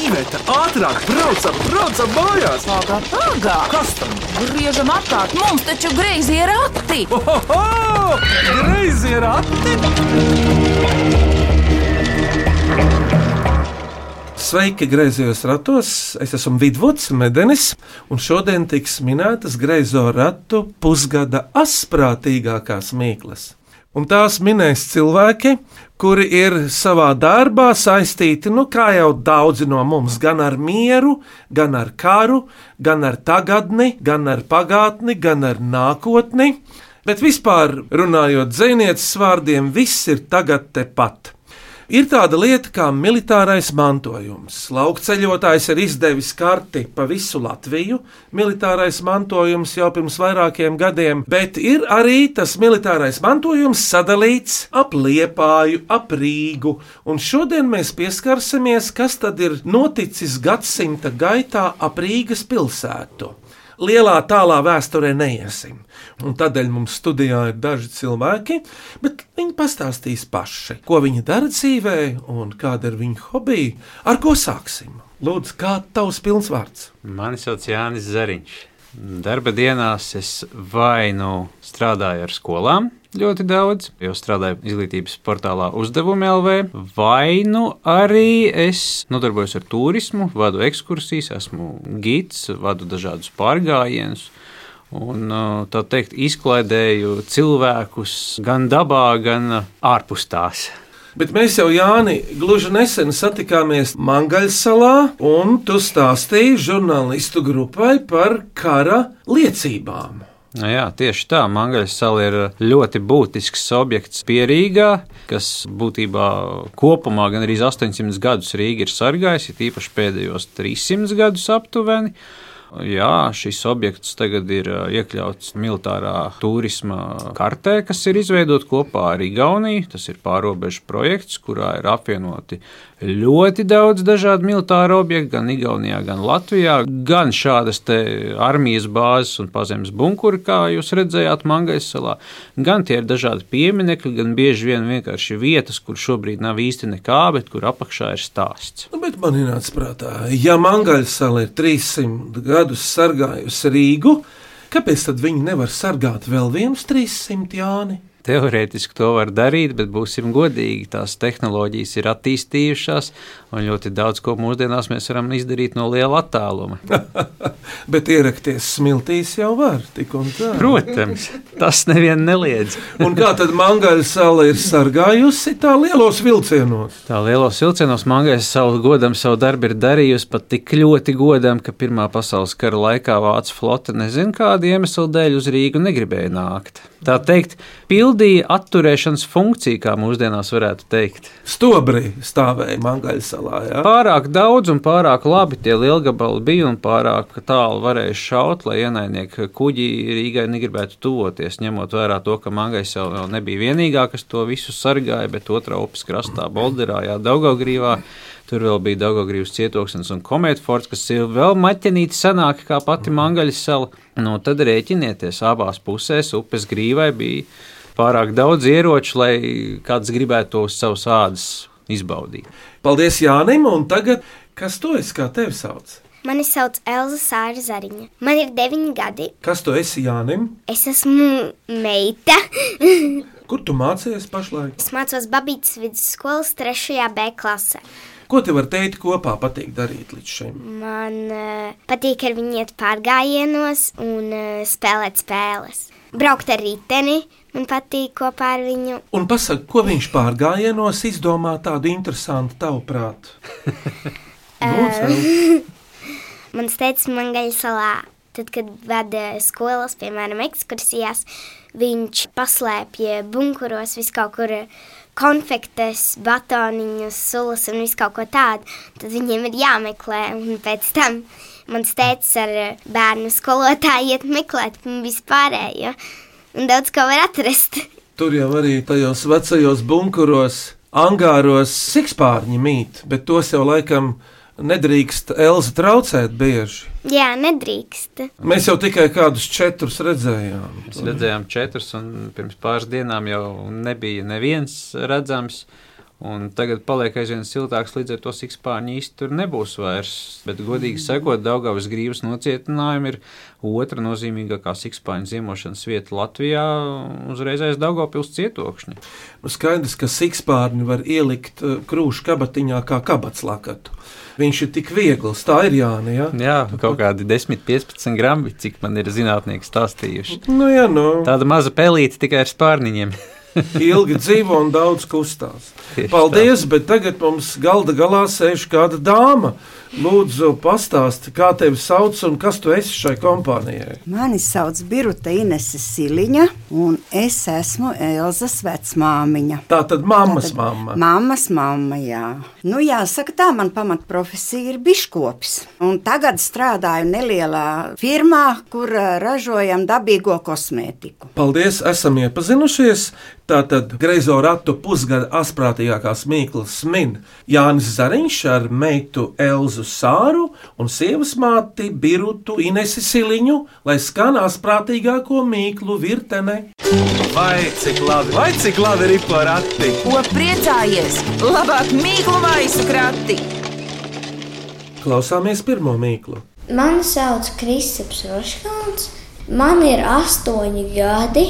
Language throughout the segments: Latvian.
Iveta, ātrāk, braucam, braucam mājās! Pagā, pagā! Kas tam? Griežam apkārt, mums taču greizi ir rati! Ohoho! Greizi ir ati! Sveiki, griezījos ratos! Es esmu Vidvuds Medenis, un šodien tiks minētas greizo ratu pusgada asprātīgākās mīklas. Un tās minēs cilvēki, kuri ir savā darbā saistīti, nu, kā jau daudzi no mums, gan ar mieru, gan ar karu, gan ar tagadni, gan ar pagātni, gan ar nākotni. Bet vispār runājot dzinieces vārdiem, viss ir tagad tepat. Ir tāda lieta kā militārais mantojums. Laukceļotājs ir izdevis karti pa visu Latviju. Militārais mantojums jau pirms vairākiem gadiem, bet ir arī tas militārais mantojums sadalīts ap liepāju, ap Rīgu. Un šodien mēs pieskarsimies, kas tad ir noticis gadsimta gaitā ap Rīgas pilsētu lielā tālā vēsturē neiesim. Un tādēļ mums studijā ir daži cilvēki, bet viņi pastāstīs paši, ko viņi dara dzīvē un kāda ir viņu hobija. Ar ko sāksim? Lūdzu, kā tavs pilnsvārds? Mani sauc Jānis Zariņš. Darba dienās es vai nu strādāju ar skolām, ļoti daudz, jo strādāju izglītības portālā uzdevumi LV, vai nu arī es nodarbojos ar turismu, vadu ekskursijas, esmu gids, vadu dažādus pārgājienus. Un, tā teikt, izklaidēju cilvēkus gan dabā, gan ārpus tās. Bet mēs jau, Jāni, gluži nesen satikāmies Mangaļsalā, un tu stāstīji žurnālistu grupai par kara liecībām. Nu jā, tieši tā. Mangaļas sala ir ļoti būtisks objekts Pierīgā, kas būtībā kopumā gan arī 800 gadus Rīga ir sargājusi, tīpaši pēdējos 300 gadus aptuveni. Jā, šis objekts tagad ir iekļauts militārā turisma kartē, kas ir izveidota kopā ar Igauniju. Tas ir pārobežu projekts, kurā ir apvienoti ļoti daudz dažādu militāru objektu, gan Igaunijā, gan Latvijā, gan šādas armijas bāzes un pazemes bunkuri, kā jūs redzējāt Mangais salā, gan tie ir dažādi pieminekļi, gan bieži vien vienkārši vietas, kur šobrīd nav īsti nekā, bet kur apakšā ir stāsts. Nu, bet man ir nācis prātā, ja Mangaļas sala ir 300 gadus sargājusi Rīgu, kāpēc tad viņi nevar sargāt vēl vienus 300 Jāni? Teorētiski to var darīt, bet būsim godīgi, tās tehnoloģijas ir attīstījušās, un ļoti daudz ko mūsdienās mēs varam izdarīt no liela attāluma. bet ierakties smiltīs jau var, tik un tā. Protams, tas nevienu neliedz. un kā tad Mangaļa sala ir sargājusi tā lielos vilcienos? Tā lielos vilcienos Mangaļa savu godam savu darbu ir darījusi pat tik ļoti godam, ka Pirmā pasaules kara laikā Vācu flote nezinu kādu iemeslu dēļ uz Rīgu negribēja nākt. Tā teikt, pildīja atturēšanas funkciju, kā mūsdienās varētu teikt. Stobri stāvēja Mangaļa salā. Ja? Pārāk daudz un pārāk labi tie lielgabali bija un pārāk tālu varēja šaut, lai ienaidnieki kuģi Rīgai negribētu tuvoties, ņemot vērā to, ka Mangais jau nebija vienīgā, kas to visu sargāja, bet otrā upes krastā, Bolderā, Jā, Daugaugrīvā. Tur vēl bija Daugaugrības cietoksnis un kometforts, kas ir vēl maķenīti senāki kā pati Mangaļas sala. Nu, tad rēķinieties, abās pusēs upes grīvai bija pārāk daudz ieroču, lai kāds gribētu to uz savas ādas izbaudīt. Paldies Jānim, un tagad kas to es kā tevi sauc? Mani sauc Elza Sāra Zariņa. Man ir deviņi gadi. Kas tu esi Jānim? Es esmu meita. Kur tu mācījies pašlaik? es mācos Babītas vidusskolas 3. B klasē. Ko tev ar tēti kopā patīk darīt līdz šim? Man uh, patīk ar viņu iet pārgājienos un uh, spēlēt spēles. Braukt ar riteni, man patīk kopā ar viņu. Un pasak, ko viņš pārgājienos izdomā tādu interesantu tavuprāt? nu, Cel. Man teica, man gaļa salā. Tad, kad vada skolas, piemēram, ekskursijās, viņš paslēpja bunkuros visu kaut kur konfektes, batoniņus, sulas un visu kaut ko tādu. Tad viņiem ir jāmeklē, un pēc tam mans tēvs ar bērnu skolotāju iet meklēt vispārējo. Un daudz ko var atrast. Tur jau arī tajos vecajos bunkuros, angāros sikspārņi mīt, bet tos jau laikam nedrīkst Elza traucēt bieži. Jā, nedrīkst. Mēs jau tikai kādus četrus redzējām. Mēs redzējām četrus, un pirms pāris dienām jau nebija neviens redzams. Un tagad paliek aizvien siltāks, līdz ar to sikspārņi īsti tur nebūs vairs. Bet, godīgi sakot, Daugavas grības nocietinājumi ir otra nozīmīgākā sikspārņu ziemošanas vieta Latvijā, uzreiz aiz Daugavpils cietokšņa. Nu, skaidrs, ka sikspārni var ielikt uh, krūšu kabatiņā kā kabats lakatu. Viņš ir tik viegls, tā ir Jāni. Ja? Jā, kaut kādi 10, 15 gramu, cik man ir zinātnieki stāstījuši. Nu, jā, nu. Tāda maza pelīte tikai ar spārniņiem. ilgi dzīvo un daudz kustās. Paldies, bet tagad mums galda galā sēž kāda dāma. Lūdzu, pastāsti, kā tevi sauc un kas tu esi šai kompānijai. Mani sauc Birta Inese Siliņa, un es esmu Elzas vecmāmiņa. Tā tad mammas mamma. Mammas mamma, jā. Nu, jāsaka, tā man pamatprofesija ir biškops. Un tagad strādāju nelielā firmā, kur ā, ražojam dabīgo kosmētiku. Paldies, esam iepazinušies. Tātad greizo ratu pusgada asprātīgākās mīklas min Jānis Zariņš ar meitu Elzu Sāru un sievas māti Birutu Inesi Siliņu, lai skan asprātīgāko mīklu virtene. Vai cik labi, vai cik labi ir porati? Ko priecājies? Labāk mīklu maisu krati! Klausāmies pirmo mīklu. Mani sauc Kristaps Roškāns, man ir astoņi gadi,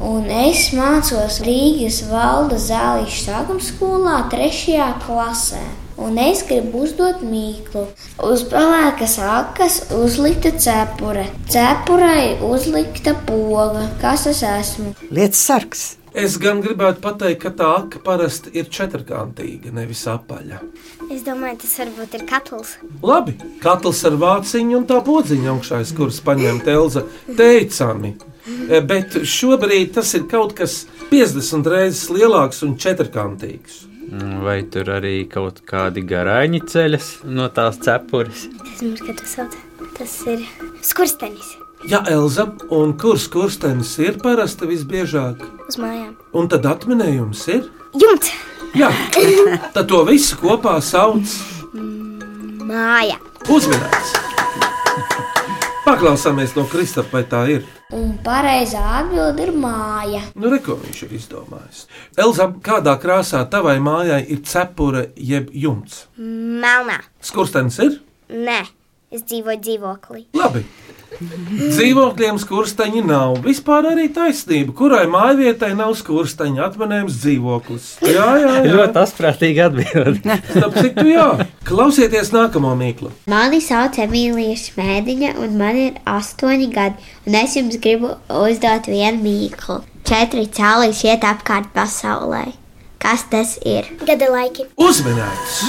un es mācos Rīgas valda zālīšu sākuma skolā, trešajā klasē. Un es gribu uzdot mīklu. Uz pelēkas akas uzlikta cepure. Cepurei uzlikta poga. Kas es esmu? Lietas sargs. Es gan gribētu pateikt, ka tā aka parasti ir četrkantīga, nevis apaļa. Es domāju, tas varbūt ir katls. Labi, katls ar vāciņu un tā podziņa augšā, kuras paņemta Elza, teicami. E, Bet šobrīd tas ir kaut kas 50 reizes lielāks un četrkantīgs. Vai tur arī kaut kādi garāņi ceļas no tās cepures? Es domāju, ka tas, tas ir skurstenis Jā, Elza, un kurš kurstenis ir parasti visbiežāk? uz mājām. Un tad atminējums ir? Jumts! Jā, tad to visu kopā sauc Māja! uzmanīgs. Paklausāmies no Kristapa, vai tā ir. Un pareizā atbilde ir māja. Nu, re, ko viņš ir izdomājis. Elza, kādā krāsā tavai mājai ir cepure jeb jumts? Melnā! Skurstenis ir? Nē, es dzīvoju dzīvoklī. Labi. Dzīvokļiem skursteņi nav. Vispār arī taisnība. Kurai mājvietai nav skursteņa atminējums dzīvoklis? Jā, jā, jā. Ļoti asprātīgi atbild. Starp citu, jā. Klausieties nākamo mīklu. Mani sauc Emīlija Smēdiņa, un man ir astoņi gadi. Un es jums gribu uzdot vienu mīklu. Četri cēlīs iet apkārt pasaulē. Kas tas ir? Gada laiki! Uzmanīgs!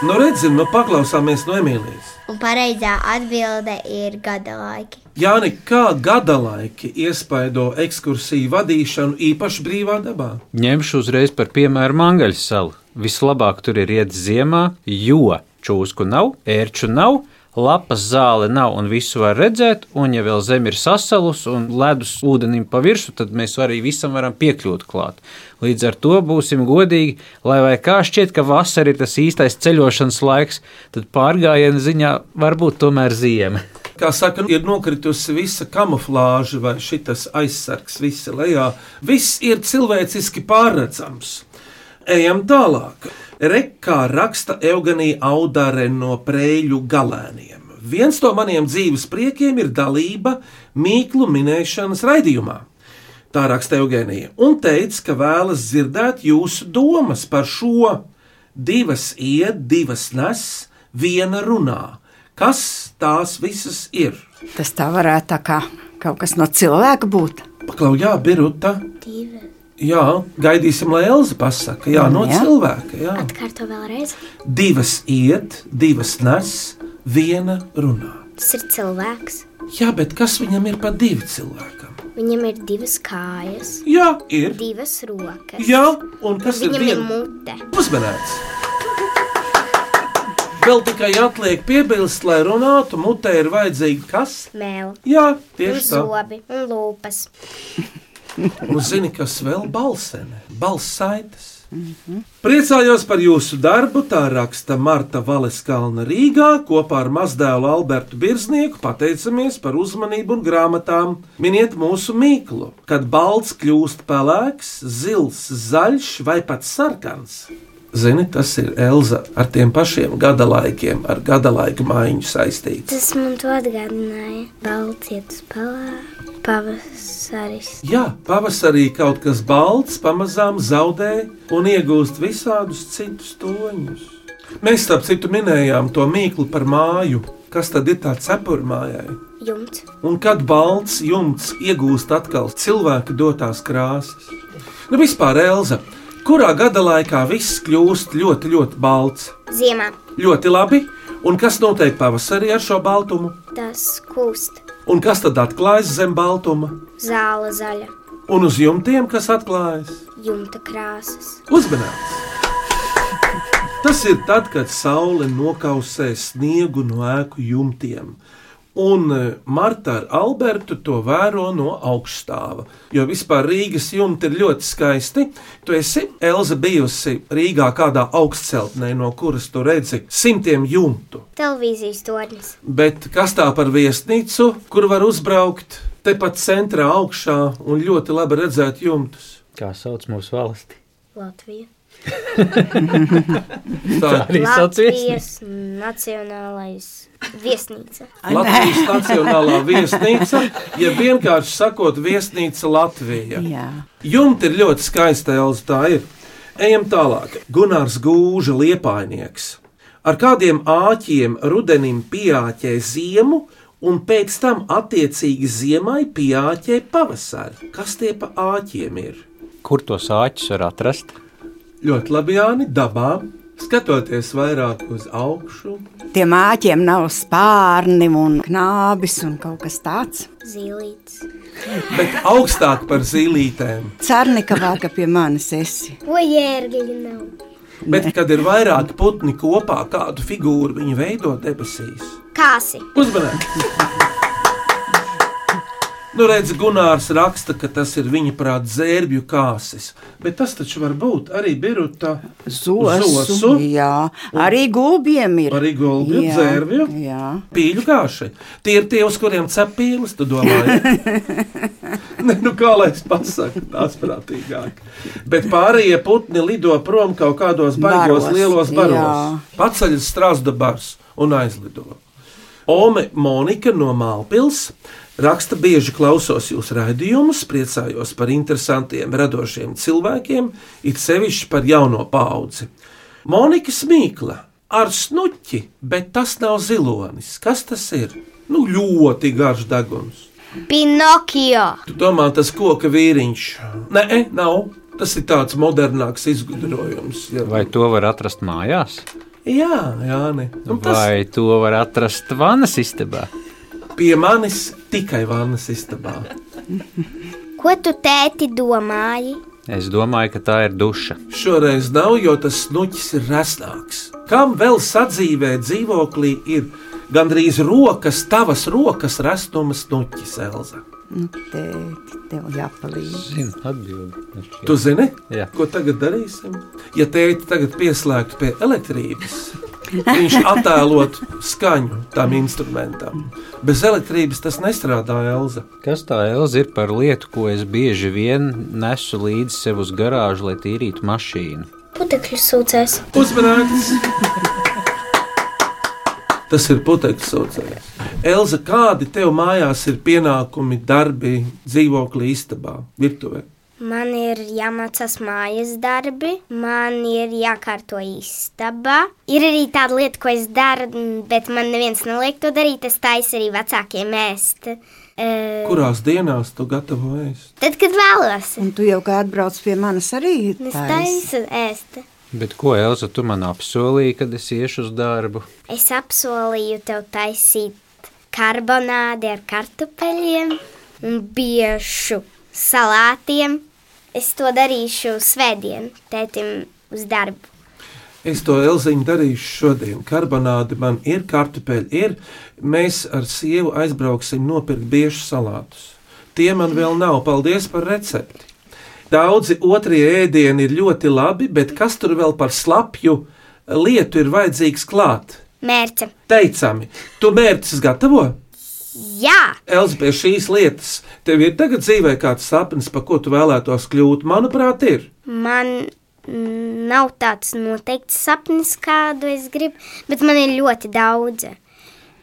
Nu, redzim, nu paklausāmies no Emīlijas. Un pareizā atbilde ir gada laiki. Jāni, kā gada laiki iespaido ekskursiju vadīšanu īpaši brīvā dabā? Ņemšu uzreiz par piemēru Mangaļas salu. Vislabāk tur ir iet ziemā, jo čūsku nav, ērču nav. Lapas zāle nav un visu var redzēt, un ja vēl zeme ir sasalus un ledus ūdenim pa virsmu, tad mēs arī visam varam piekļūt klāt. Līdz ar to būsim godīgi, lai vai kā šķiet, ka vasara ir tas īstais ceļošanas laiks, tad pārgājienu ziņā varbūt tomēr ziema. Kā saka, ir nokritusi visa kamuflāža vai šis aizsargs, visa lejā. Viss ir cilvēciski pārredzams. Ejam tālāk. Rekā raksta Eugenija Audare no Prēļu galēniem. Viens no maniem dzīves priekiem ir dalība mīklu minēšanas raidījumā. Tā raksta Eugenija, un teica, ka vēlas dzirdēt jūsu domas par šo. Divas iet, divas nes, viena runā. Kas tās visas ir? Tas tā varētu tā kā kaut kas no cilvēka būt. Paklau, jā, Biruta. Divi. Jā, gaidīsim, lai Elza pasaka. Jā, no Jā. cilvēka. Jā. Atkārto vēlreiz. Divas iet, divas nes, viena runā. Tas ir cilvēks. Jā, bet kas viņam ir pa divi cilvēkam? Viņam ir divas kājas, Jā, ir. divas rokas. Jā, un kas ir Viņam ir viena? mute. Uzmanīts! Vēl tikai atliek piebilst, lai runātu, mutē ir vajadzīga kas? Mēl, Jā, tieši tā. zobi un lūpas. Un zini, kas vēl balsene, balsaitas. Priecājos par jūsu darbu, tā raksta Marta Valeskalna Rīgā kopā ar mazdēlu Albertu Birznieku. Pateicamies par uzmanību un grāmatām. Miniet mūsu mīklu, kad balts kļūst pelēks, zils, zaļš vai pat sarkans. Zini, tas ir Elza ar tiem pašiem gada laikiem, ar gada laika maiņu saistīts. Tas man to atgādināja. Balts iet uz palā, pavasaris. Jā, pavasarī kaut kas balts pamazām zaudē un iegūst visādus citus toņus. Mēs, starp citu, minējām to mīklu par māju. Kas tad ir tāds cepurmājai? Jumts. Un kad balts jumts iegūst atkal cilvēka dotās krāsas? Nu, vispār, Elza, kurā gada laikā viss kļūst ļoti, ļoti balts? Ziemā Ļoti labi. Un kas notiek pavasarī ar šo baltumu? tas kūst. Un kas tad atklājas zem baltuma? Zāle zaļa, Un uz jumtiem, kas atklājas? jumta krāsas. Uzmanīts! Tas ir tad, kad saule nokausē sniegu no ēku jumtiem. Un eh, Marta ar Albertu to vēro no augststāva. Jo vispār Rīgas jumti ir ļoti skaisti. Tu esi Elza bijusi Rīgā kādā augstceltnē, no kuras tu redzi simtiem jumtu. Televīzijas tornis. Bet kas tā par viesnīcu, kur var uzbraukt tepat centrā augšā un ļoti labi redzēt jumtus? Kā sauc mūsu valsti? Latvija. Tā Arī sauc viesnīcu. Latvijas Nacionālais viesnīca. Latvijas Nacionālā viesnīca, ja vienkārši sakot, viesnīca Latvija. Jā. Jumta ir ļoti skaista, Elza, tā ir. Ejam tālāk. Gunārs Gūža liepainieks. Ar kādiem āķiem rudenim pieāķē ziemu, un pēc tam attiecīgi ziemai pieāķē pavasari. Kas tie pa āķiem ir? Kur tos āķus var atrast? Ļoti labi, Jāni, dabā. Skatoties vairāk uz augšu, Tiem āķiem nav spārni un knābis un kaut kas tāds. Zīlīts. bet augstāk par zīlītēm. Cernikavā, ka pie manis esi. Ko jērgeļi nav? Bet, kad ir vairāki putni kopā, kādu figūru viņi veido debesīs, Kāsi. uzmanīgi! Nu, redz, Gunārs raksta, ka tas ir viņa prāta zērbju kāsis, bet tas taču var būt arī biruta Zosu. Jā, arī gulbiem ir. Arī gulbju Jā, dzērvju? Jā. pīļu kāši. Tie ir tie, uz kuriem cep pīles, tu domā. ne, nu, kā lai es pasaku, tās prātīgāk. Bet pārējie putni lido prom kaut kādos baigos Baros, lielos baros. Paceļas strāzda bars un aizlido. Ome Monika no Mālpils raksta, bieži klausos jūsu raidījumus, priecājos par interesantiem, radošiem cilvēkiem, it sevišķi par jauno paudzi. Monika Smīkla ar snuķi, bet tas nav zilonis. Kas tas ir? Nu, ļoti garš deguns. Pinokio. Tu domā, tas koka vīriņš? Nē, nav. Tas ir tāds modernāks izgudrojums. Jā, Vai to var atrast mājās? Jā, jā ne. Un tas Vai to var atrast vannas istabā? pie manis tikai vannas istabā. Ko tu tēti domāji? Es domāju, ka tā ir duša. Šoreiz nav, jo tas snuķis ir resnāks. Kam vēl sadzīvē dzīvoklī ir gandrīz rokas, tavas rokas restuma snuķis, Elza? Nu, tēti, tev jāpalīdz. Zinu, atbildi. Tu zini, Jā. ko tagad darīsim? Ja tēti tagad pieslēgtu pie elektrības, viņš attēlot skaņu tam instrumentam. Bez elektrības tas nestrādā, Elza. Kas tā Elza ir par lietu, ko es bieži vien nesu līdzi sev uz garāžu, lai tīrītu mašīnu? Putekļu sūcēs. Uzmanīgs! Tas ir putekļs saucējs. Elza, kādi tev mājās ir pienākumi, darbi, dzīvokļi, istabā, virtuvē? Man ir jāmācās mājas darbi, man ir jākārto istaba. Ir arī tāda lieta, ko es daru, bet man neviens neliek to darīt. Es taisu arī vecākiem ēst. Uh, Kurās dienās tu gatavo ēst? tad, kad vēlos, Un tu jau kā atbrauc pie manis arī es taisu ēst. Bet ko Elza tu man apsolīji, kad es iešu uz darbu? Es apsolīju tev taisīt karbonādi ar kartupeļiem un biešu salātiem. Es to darīšu svētdien, tētim uz darbu. Es to Elziņu darīšu šodien. Karbonādi man ir, kartupeļi ir. Mēs ar sievu aizbrauksim nopirkt biežu salātus. Tie man vēl nav. Paldies par recepti. Daudzi otrie ēdieni ir ļoti labi, bet kas tur vēl par slapju lietu ir vajadzīgs klāt? Mērce. Teicami, tu mērķis gatavo? Jā, Elza, pie šīs lietas, tev ir tagad dzīvē kāds sapnis, par ko tu vēlētos kļūt? Manuprāt, ir. man nav tāds noteikts sapnis, kādu es gribu, bet man ir ļoti daudz.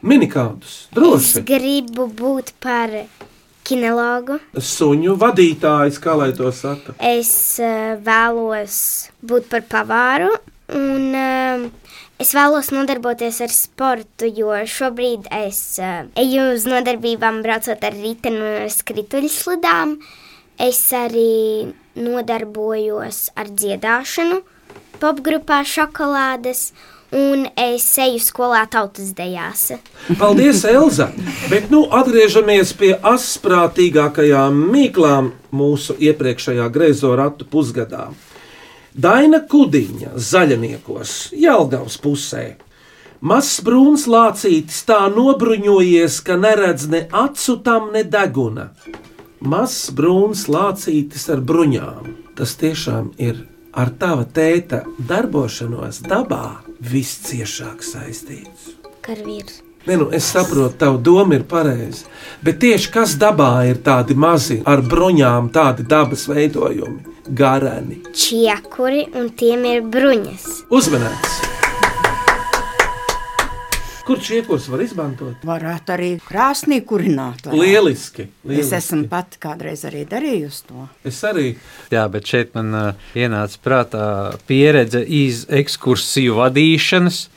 Mini kādus, Es droši. gribu būt par kinologu. Suņu vadītājs, kā lai to saka. Es uh, vēlos būt par pavāru, un uh, es vēlos nodarboties ar sportu, jo šobrīd es uh, eju uz nodarbībām, braucot ar riteni un skrituļslidām. Es arī nodarbojos ar dziedāšanu, popgrupā šokolādes, un es eju skolā tautas dejās. Paldies, Elza! Bet nu atgriežamies pie asprātīgākajām mīklām mūsu iepriekšējā greizo ratu pusgadā. Daina Kudiņa zaļniekos, Jālgavas pusē. Mazs brūns lācītis tā nobruņojies, ka neredz ne acu tam, ne deguna. Mazs brūns lācītis ar bruņām. Tas tiešām ir ar tava tēta darbošanos dabā visciešāk saistīts. Karavīrs. Ne, nu, es saprotu, tavu domu ir pareizi. Bet tieši kas dabā ir tādi mazi, ar bruņām, tādi dabas veidojumi, garani. Čiekuri, un tiem ir bruņas. Uzmanīts! Kur čiekurs var izmantot? Varētu arī krāsnī kurināt. varētu. Lieliski! Es lieliski. esmu pat kādreiz arī darījusi to. Es arī Jā, bet šeit man uh, ienāca prātā pieredze iz ekskursiju vadīšanas.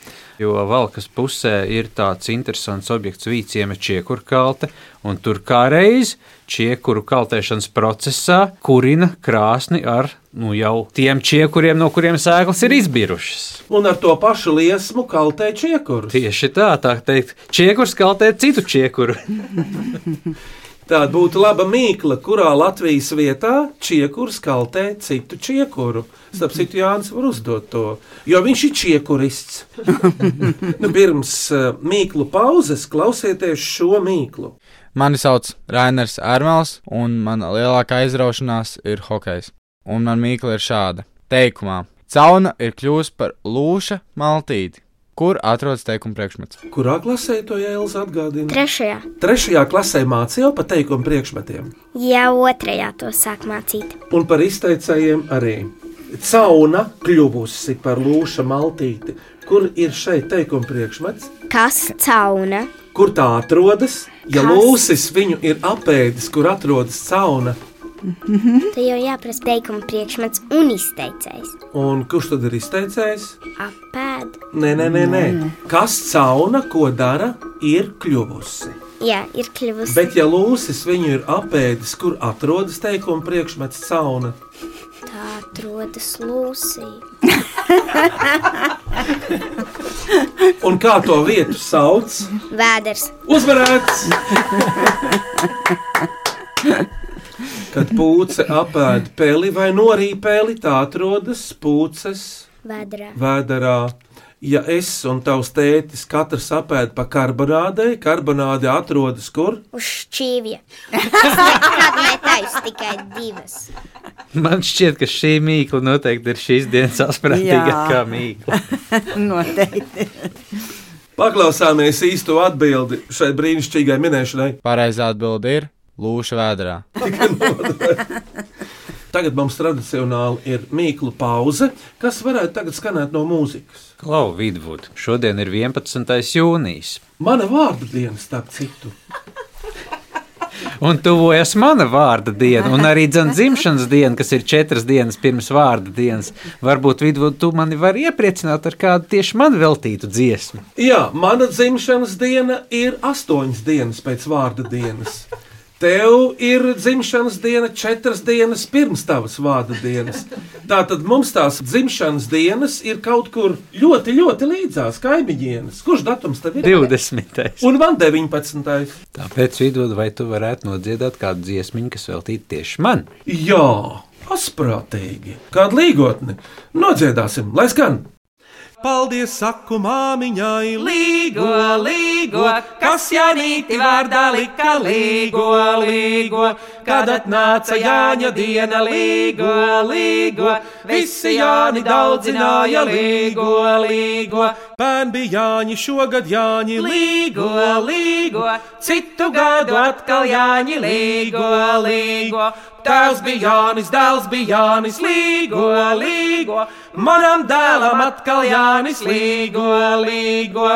Jo Valkas pusē ir tāds interesants objekts, Vīciema čiekurkalte, un tur kā reiz čiekuru kaltēšanas procesā kurina krāsni ar nu, jau tiem čiekuriem, no kuriem sēklas ir izbirušas. un ar to pašu liesmu kaltē čiekurus. Tieši tā, tā teikt, čiekurs kaltē citu čiekuru. Tā būtu laba mīkla, kurā Latvijas vietā čiekurs kaltē citu čiekuru. Starp citu, Jānis var uzdot to, jo viņš ir čiekurists. nu, pirms uh, mīklu pauzes klausieties šo mīklu. Mani sauc Rainers Ermels, un mana lielākā aizraušanās ir hokejs. Un man mīkla ir šāda: teikumā, cauna ir kļuvusi par lūša maltīti. Kur atrodas teikuma priekšmets? Kurā klasē to Jēlis atgādina? Trešajā, Trešajā klasē mācīja pa teikumu priekšmetiem, jau otrajā to sāk mācīt. un par izteicējiem arī. Cauna kļuvusi par lūša maltīti. Kur ir šeit teikuma priekšmets? Kas cauna? Kur tā atrodas? Ja Kas? lūsis viņu ir apēdis, kur atrodas cauna, Te jau jāprasa teikuma priekšmets un izteicējs. un kurš tad ir izteicējis? Apēd. Nē, nē, nē, nē. Kas cauna, ko dara, ir kļuvusi. Jā, ir kļuvusi. Bet, ja lūsis viņu ir apēdis, kur atrodas teikuma priekšmets cauna, Tā atrodas lūsī. un kā to vietu sauc, Vēders. uzvarēts! Kad pūce apēd peli vai norīja peli, tā atrodas pūces Vēderā. vēderā. Ja es un tavs tētis katrs apēd pa karbonādei, karbonāde atrodas kur? Uz šķīvja. Netaisu tikai divas. Man šķiet, ka šī mīkla noteikti ir šīs dienas asprātīgākā mīkla. Noteikti. Paklausāmies īsto atbildi šai brīnišķīgai minēšanai. Pareizā atbilde ir lūša vēdrā. Tagad mums tradicionāli ir mīklu pauze, kas varētu tagad skanēt no mūzikas. Klau, Vidvud, šodien ir 11. jūnijas. Mana vārdu diena, starp citu. Un tuvojas mana vārda diena, un arī dzimšanas dzimšanas diena, kas ir četras dienas pirms vārda dienas. Varbūt vidū tu mani vari iepriecināt ar kādu tieši man veltītu dziesmu. Jā, mana dzimšanas diena ir astoņas dienas pēc vārda dienas. Tev ir dzimšanas diena četras dienas pirms tavas vārda dienas. Tātad mums tās dzimšanas dienas ir kaut kur ļoti, ļoti līdzās kaimiņienes. Kurš datums tev ir? 20. Un man 19. Tāpēc vidū vai tu varētu nodziedāt kādu dziesmu, kas veltīta tieši man? Jā, asprātīgi. Kādu līgotni? Nodziedāsim, lai skan! Paldies, saku māmiņai, Līgo, līgo, kas Janīti vārdā lika līgo, līgo, kad atnāca Jāņa diena līgo, līgo, visi Jāni daudzināja līgo, līgo, Pērn bija Jāņi, šogad Jāņi Līgo, līgo, citu gadu atkal Jāņi līgo, līgo. Tēvs bija Jānis, dēls bija Jānis, līgo, līgo. Manam dēlam atkal Jānis, līgo, līgo.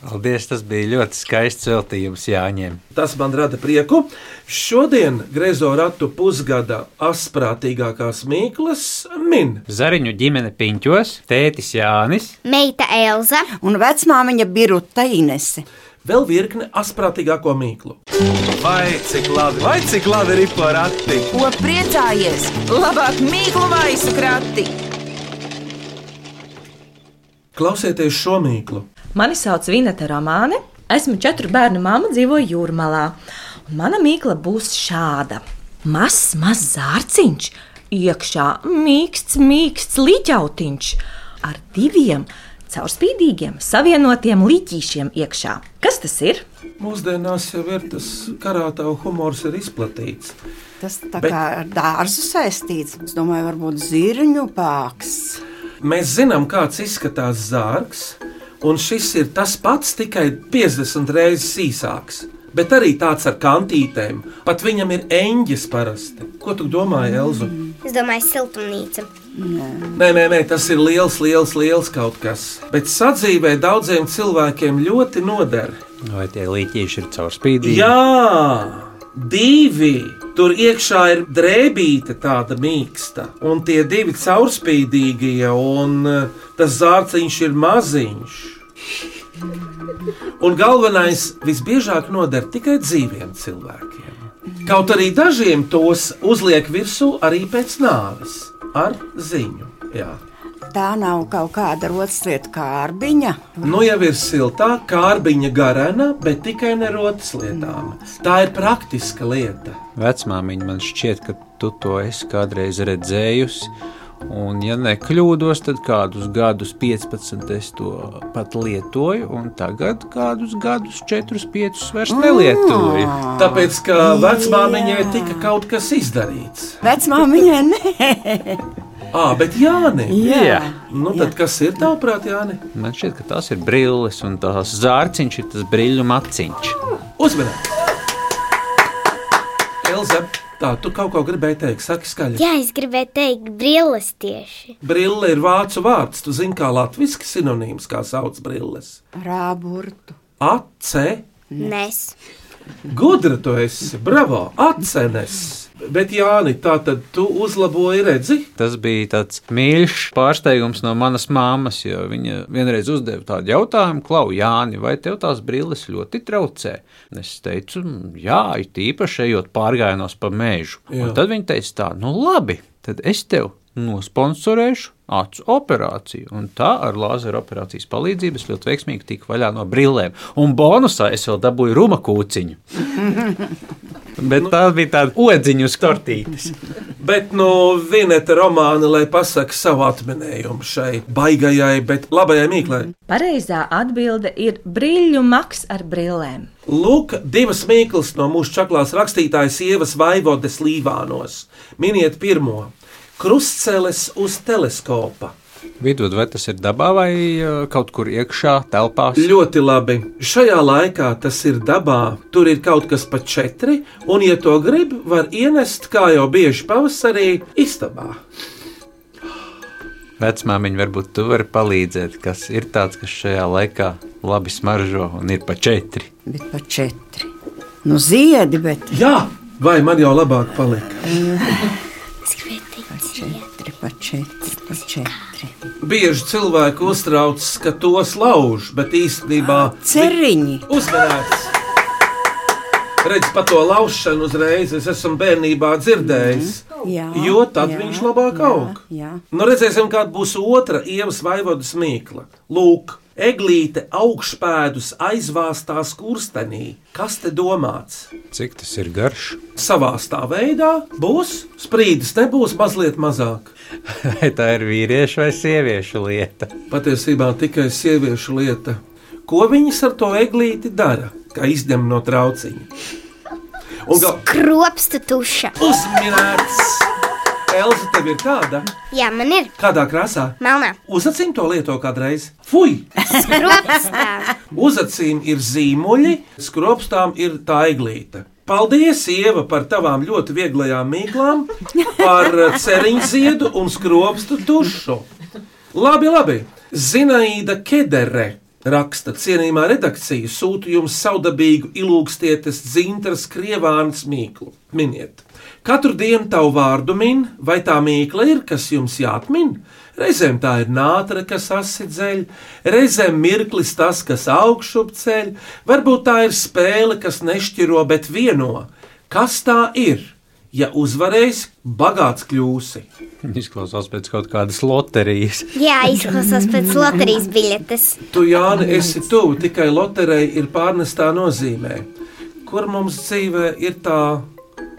Paldies, tas bija ļoti skaists veltījums Jāņiem. Tas man rada prieku. Šodien Grezo ratu pusgada asprātīgākās mīklas min. Zariņu ģimene piņķos, tētis Jānis, Meita Elza, Un vecmāmiņa Biruta Inese. Vēl virkne asprātīgāko mīklu. Vai cik labi, vai cik labi ir porakti? Ko priecājies? Labāk mīklu maisu krati! Klausieties šo mīklu. Mani sauc Vineta Romāne. Esmu četru bērnu māma, dzīvoju jūrmalā. Un mana mīkla būs šāda. Mazs, mazs zārciņš, iekšā mīksts, mīksts līķautiņš ar diviem caurspīdīgiem, savienotiem līķīšiem iekšā. Kas tas ir? Mūsdienās jau ir tas karāta humors ir izplatīts. Tas tā Bet- kā ar dārzu saistīts. Es domāju, varbūt zirņu pāks. Mēs zinām, kāds izskatās zārks, un šis ir tas pats, tikai 50 reizes īsāks. Bet arī tāds ar kantītēm. Pat viņam ir eņģis parasti. Ko tu domāji, Elza? es domāju, siltumnīca. Nē, nē, nē, tas ir liels, liels, liels kaut kas. Bet sadzīvē daudziem cilvēkiem ļoti noder. vai tie līķīši ir caurspīdīgi? Jā, divi. Tur iekšā ir drēbīte, tāda mīksta, un tie divi caurspīdīgie, un eh, tas zārciņš ir maziņš. Un galvenais visbiežāk noder tikai dzīviem cilvēkiem. Kaut arī dažiem tos uzliek virsū arī pēc nāves, ar ziņu. Jā. Tā nav kaut kāda rotaslietu kārbiņa. Nu jau ir siltā, kārbiņa garena, bet tikai ne rotas lietām. Tā ir praktiska lieta. Vecmāmiņa man šķiet, ka tu to esi kādreiz redzējusi. Un, ja nekļūdos, tad kādus gadus, 15, es to pat lietoju, un tagad kādus gadus, 4, 5 vairs nelietoju. Tāpēc, ka vecmāmiņai tika kaut kas izdarīts. Vecmāmiņai nē. Ah, bet Jāni, Jā. nu tad kas ir tavuprāt, Jāni? Man šķiet, ka tās ir brilles, un tās zārciņš ir tas brīļu maciņš. Uzmanīgi! Elza, tā tu kaut ko gribēji teikt, saki skaļi. Jā, es gribēju teikt, brilles tieši. Brille ir vācu vārds, tu zini, kā latviešu sinonīms, kā sauc brilles. Rāburtu. Ace, Nes. gudra tu esi, bravo, acenes. Bet Jāni, tā tad tu uzlaboji redzi? Tas bija tāds mīļš pārsteigums no manas mammas, jo viņa vienreiz uzdeva tādu jautājumu, Klau, Jāni, vai tev tās brilles ļoti traucē? Es teicu, jā, it īpaši ejot pārgājienos pa. Un tad viņa teica, tā, nu labi, tad es tev nosponsorēšu acu operāciju. Un tā ar lāzera operācijas palīdzību es ļoti veiksmīgi tiku vaļā no brillēm. Un bonusā es vēl dabūju ruma kūciņu. Bet tā bija tāda odziņa uz tortītes. Bet no nu, Vineta romāna, lai pasakā savu atminējumu šai baigajai, bet labajai mīklai. Pareizā atbilde ir brīļu maks ar brillēm. Lūk, divas mīklas no mūsu čaklās rakstītājas sievas Vaivodes Līvānos. Miniet pirmo - krustceles uz teleskopa. Vidū, vai tas ir dabā vai uh, kaut kur iekšā, telpās? Ļoti labi. Šajā laikā tas ir dabā, tur ir kaut kas pa četri, un, ja to grib, var ienest, kā jau bieži pavasarī, istabā. Vecmāmiņa, varbūt tu vari palīdzēt, kas ir tāds, kas šajā laikā labi smaržo un ir pa četri. Bet pa četri. Nu, ziedi, bet Jā, vai man jau labāk palika? Es gribēju teikt, četri, pa četri, pa četri. Bieži cilvēki uztraucas, ka tos lauž, bet īstenībā Ceriņi. uzmanīgs. Redz, pa to laušanu uzreiz es esmu bērnībā dzirdējis. Jā, Jo tad jā, viņš labāk jā, aug. Jā. Nu, redzēsim, kāda būs otra ievas vaivodas mīkla. Lūk, eglīte augšpēdus aizvāstā skurstenī. Kas te domāts? Cik tas ir garš? Savā veidā būs sprīdis, nebūs mazliet mazāk. Vai tā ir vīriešu vai sieviešu lieta? Patiesībā tikai sieviešu lieta. Ko viņas ar to eglīti dara? Kā izņem no trauciņa. Un gal... kropsta tuša. uzminēts! Elza, tev ir tāda? Jā, man ir Kādā krāsā? melnā. Uz acīm to lieto kādreiz. Fui! Skropstā. Uz acīm ir zīmuļi, skropstām ir tā eglīte. Paldies, Ieva, par tavām ļoti vieglajām mīklām, par ceriņu ziedu un skropstu tušu. Labi, labi. Zinaida Kedere raksta, cienījumā redakcija sūta jums saudabīgu ilūgstietes dzintras krievānas mīklu. Miniet! Katru dienu tavu vārdu min, vai tā mīkla ir, kas jums jāatmin? Reizēm tā ir nātre, kas asidzeļ, reizēm mirklis tas, kas augšup ceļ, varbūt tā ir spēle, kas nešķiro, bet vieno. Kas tā ir? Ja uzvarēsi, bagāts kļūsi. Izklausās pēc kaut kādas loterijas. Jā, izklausās pēc loterijas biļetes. Tu, Jāni, esi tuvu, tikai loterija ir pārnestā nozīmē. Kur mums dzīvē ir tā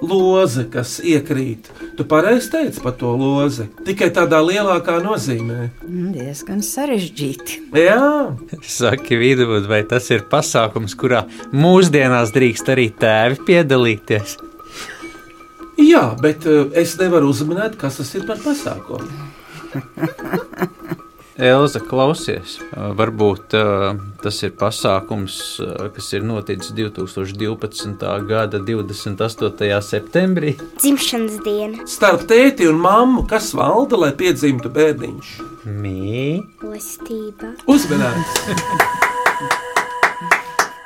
loze, kas iekrīt? Tu pareizi teici par to lozi, tikai tādā lielākā nozīmē. Mm, Diezgan sarežģīti. Jā, Saki, Vidvuds, vai tas ir pasākums, kurā mūsdienās drīkst arī tēvi piedalīties? Jā bet eh, es nevaru uzminēt, kas tas ir par pasākumu. Elza, klausies, varbūt uh, tas ir pasākums, uh, kas ir noticis 2012. gada 28. septembrī. Dzimšanas diena. Starp tēti un mammu, kas valda, lai piedzimtu bērniņš? Mīlestība. Uzmanīgs!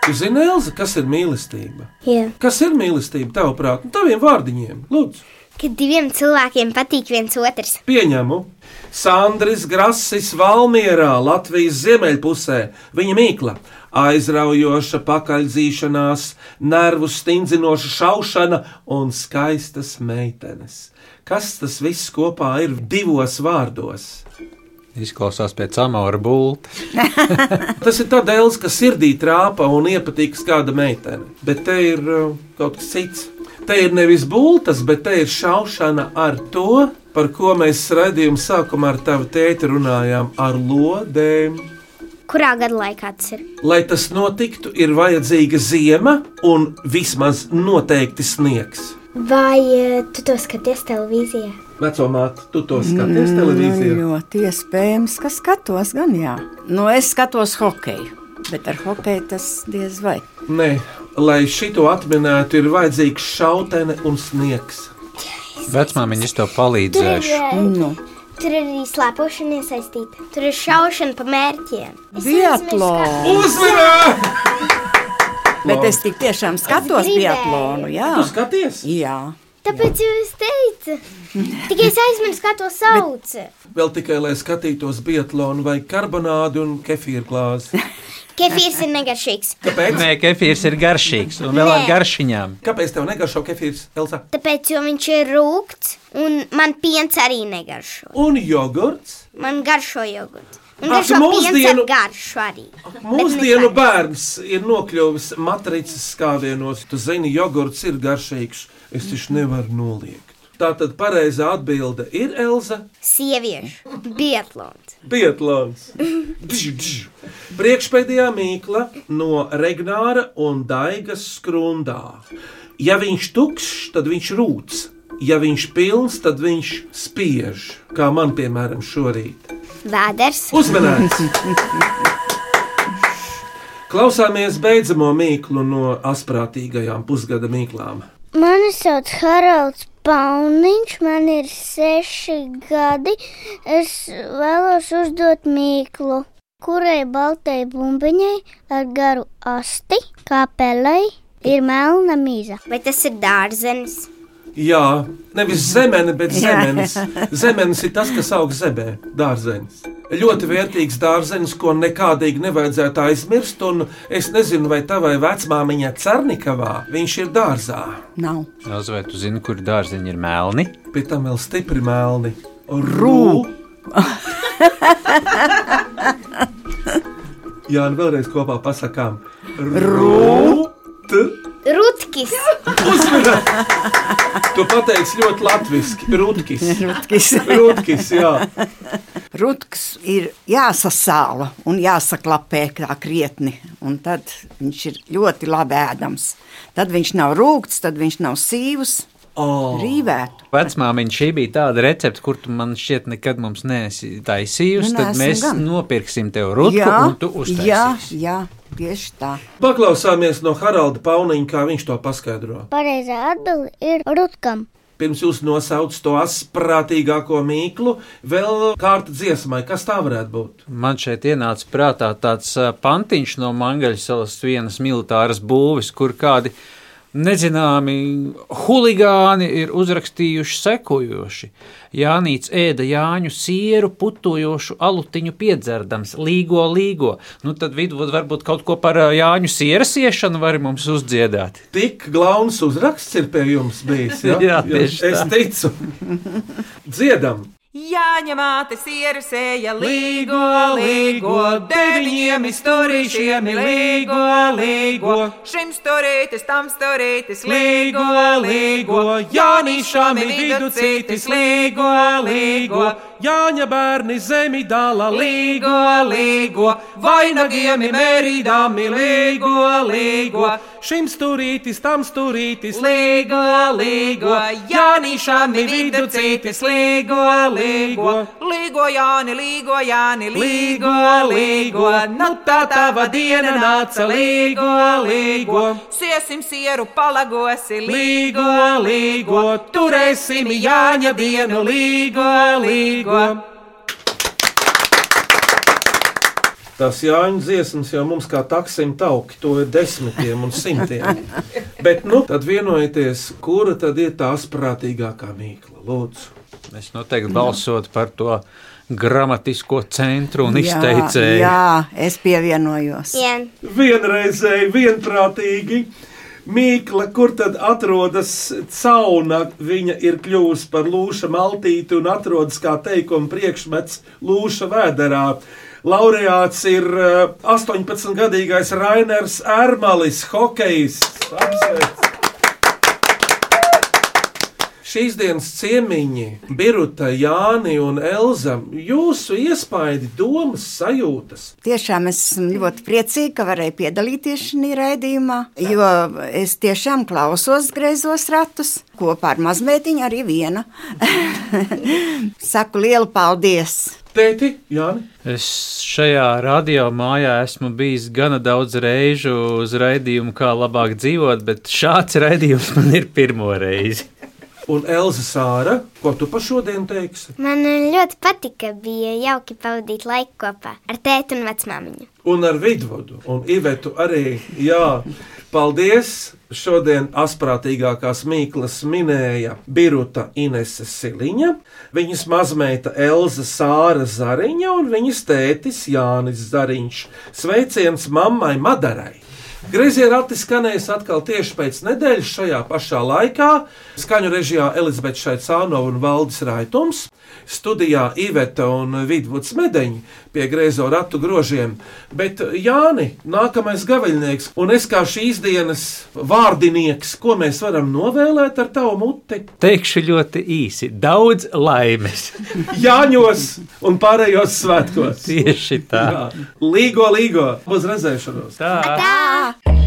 Jūs zināt, Elza, kas ir mīlestība? Jā. Kas ir mīlestība tavuprāt? Taviem vārdiņiem, lūdzu. Kad diviem cilvēkiem patīk viens otrs. Pieņemu. Sandris Grasis Valmierā, Latvijas ziemeļpusē, viņa mīkla, aizraujoša pakaļdzīšanās, nervu stingzinoša šaušana un skaistas meitenes. Kas tas viss kopā ir divos vārdos? Izklausās pēc amora bulta. Tas ir tādēļ, ka sirdī trāpa un iepatīks kāda meitene. Bet te ir uh, kaut kas cits. Te ir nevis bultas, bet te ir šaušana ar to, par ko mēs raidījuma sākumā ar tavu tēti runājām, ar lodēm. Kurā gada laikā tas ir? Lai tas notiktu, ir vajadzīga ziema un vismaz noteikti sniegs. Vai eh, tu to skaties televīzijā? Vecumā, tu to skaties televīzijā. Nu, ļoti iespējams, ka skatos gan jā. Nu, es skatos hokeju, bet ar hokeju tas diez vai. Nē, lai šito atminētu, ir vajadzīgs šautene un sniegs. Vecmāmiņa to palīdzēšu. Nu, Tur ir arī slēpošana iesaistīta. Tur ir šaušana pa mērķiem. Es biatlonu. Uzmanīgi! Bet es tik tiešām skatos biatlonu, jā. Tu skaties? Jā. Tāpēc jūs teicāt, tikai es aizmirsu, kā to sauc. Vēl tikai lai skatītos biatlonu vai karbonādi un kefīra glāzi. Kefīrs ir negaršīgs. Kāpēc? Nē, kefīrs ir garšīgs un vēl ar Nē. garšiņām. Kāpēc tev negaršo kefīrs, Elsa? Tāpēc, jo viņš ir rūkts, un man piens arī negaršo. Un jogurts? Man garšo jogurts. Un Ak, garšo piens ar mūsdienu- garšu arī. Mūsdienu Bet bērns ir nokļuvis matricas skāvienos. Tu zini, jogurts ir garšīgs. Es taču nevaru noliegt. Tā tad pareizā atbilde ir Elza. Sieviešu biatlons. Pietlāns. Priekšpēdējā mīkla no Regnāra un Daigas skrundā. Ja viņš tukšs, tad viņš rūc. Ja viņš pilns, tad viņš spiež. Kā man, piemēram, šorīt. Vēders. Uzmanīgs! Klausāmies beidzamo mīklu no asprātīgajām pusgada mīklām. Mani sauc Haralds Pauniņš, man ir seši gadi. Es vēlos uzdot mīklu, kurai baltai bumbiņai ar garu asti, kā pelei, ir melna mīza. Vai tas ir dārzenis? Jā, nevis zemene, bet zemenis. Zemenis ir tas, kas aug zemē, dārzenis. Ļoti vērtīgs dārzenis, ko nekādīgi nevajadzētu aizmirst. Un es nezinu, vai tavai vecmāmiņai Cernikavā viņš ir dārzā. Nav. Elza, vai tu zini, kur dārziņi ir melni? Pēc tam vēl stipri melni. Rū! Jā, un vēlreiz kopā pasakām. Rū! Tu pateici ļoti latviešu. Rutkis. Rutkis. Rutkis, jā. Rutks ir jāsasāla un jāsaklapē tā krietni, un tad viņš ir ļoti labi ēdams. Tad viņš nav rūkts, tad viņš nav sīvs, Oh. Rīvētu. Vecmāmiņa šī bija tāda recepte, kur tu man šķiet nekad mums neesi taisījusi. Nu, Tad mēs gan. nopirksim tev rutku jā, un tu uztaisīsi. jā, jā, tieši tā. Paklausāmies no Haralda Pauniņa, kā viņš to paskaidro. Pareizā atbilde ir rutkam. Pirms jūs nosaucat to asprātīgāko mīklu, vēl kārta dziesmai, kas tā varētu būt? Man šeit ienāca prātā tāds pantiņš no Mangaļsalas vienas militāras būves, kur kādi nezināmi huligāni ir uzrakstījuši sekojoši. Jānīts ēda Jāņu sieru, putojošu alutiņu piedzerdams, līgo, līgo. Nu, tad vidu varbūt kaut ko par Jāņu sieras iešanu var mums uzdziedāt. Tik glauns uzraksts ir pie jums bijis. Ja? Jā, tieši es tā. ticu. Dziedam! Jāņa māte sieru sēja līgo, līgo, deviņiem izturīšiem līgo, līgo. Šim sturītis, tam sturītis, līgo, līgo, Jānīšām ir viducītis, līgo, līgo. Jāņa bērni zemi dala Līgo, līgo, vainagiem ir mērīdami, līgo, līgo. Šim sturītis, tam sturītis, Līgo, līgo, Jānīšām ir viducītis, līgo, līgo. Līgo, Jāni, līgo, Jāni, līgo, līgo. Nu tā tava diena nāca, līgo, līgo. Siesim sieru palagosi, līgo, līgo. Turēsim Jāņa dienu, līgo, līgo. Tas Jāņa dziesmas jau mums kā taksim tauki, to ir desmitiem un simtiem. Bet, nu, tad vienojieties, kura tad ir tā asprātīgākā mīkla, lūdzu. Es noteikti balsotu par to gramatisko centru un izteicēju. Jā, jā, es pievienojos. Jā, Vienreizēji, vienprātīgi. Mīkla, kur tad atrodas cauna, viņa ir kļuvusi par lūša maltīti un atrodas kā teikuma priekšmets lūša vēderā. Laureāts ir eh, 18-gadīgais Rainers Ermalis, hokejs. Apsveic! Šīs dienas ciemiņi, Biruta, Jāni un Elza, jūsu iespaidi, domas, sajūtas. Tiešām es esmu ļoti priecīga, ka varēju piedalīties šajā raidījumā, jo es tiešām klausos greizos ratus kopā ar mazmeitiņu arī viena. Saku lielu paldies! Tēti, Jāni, Es šajā radio mājā esmu bijis gana daudz reižu uz raidījumu, kā labāk dzīvot, bet šāds raidījums man ir pirmo reizi. Un Elza Sāra, ko tu par šodien teiksi? man ļoti patika, bija jauki pavadīt laiku kopā ar tēti un vecmāmiņu. Un ar vidvodu, un Ivetu arī. Jā, paldies! Šodien asprātīgākās mīklas minēja Biruta Inese Siliņa, viņas mazmeita Elza Sāra Zariņa un viņas tētis Jānis Zariņš. Sveiciens mammai Madarai! Griezie rati skanēs atkal tieši pēc nedēļas šajā pašā laikā. Skaņu režijā Elizabete Šaicānova un Valdis Raitums, studijā Iveta un Vidvuds Medeņi pie griezo ratu grožiem. Bet Jāni, nākamais gaveļnieks, un es kā šīs dienas vārdinieks, ko mēs varam novēlēt ar tavu muti? Teikšu ļoti īsi, daudz laimes. Jāņos un pārējos svētkos. Tieši tā. Jā. Līgo, līgo, uz redzēšanos! tā. Tā!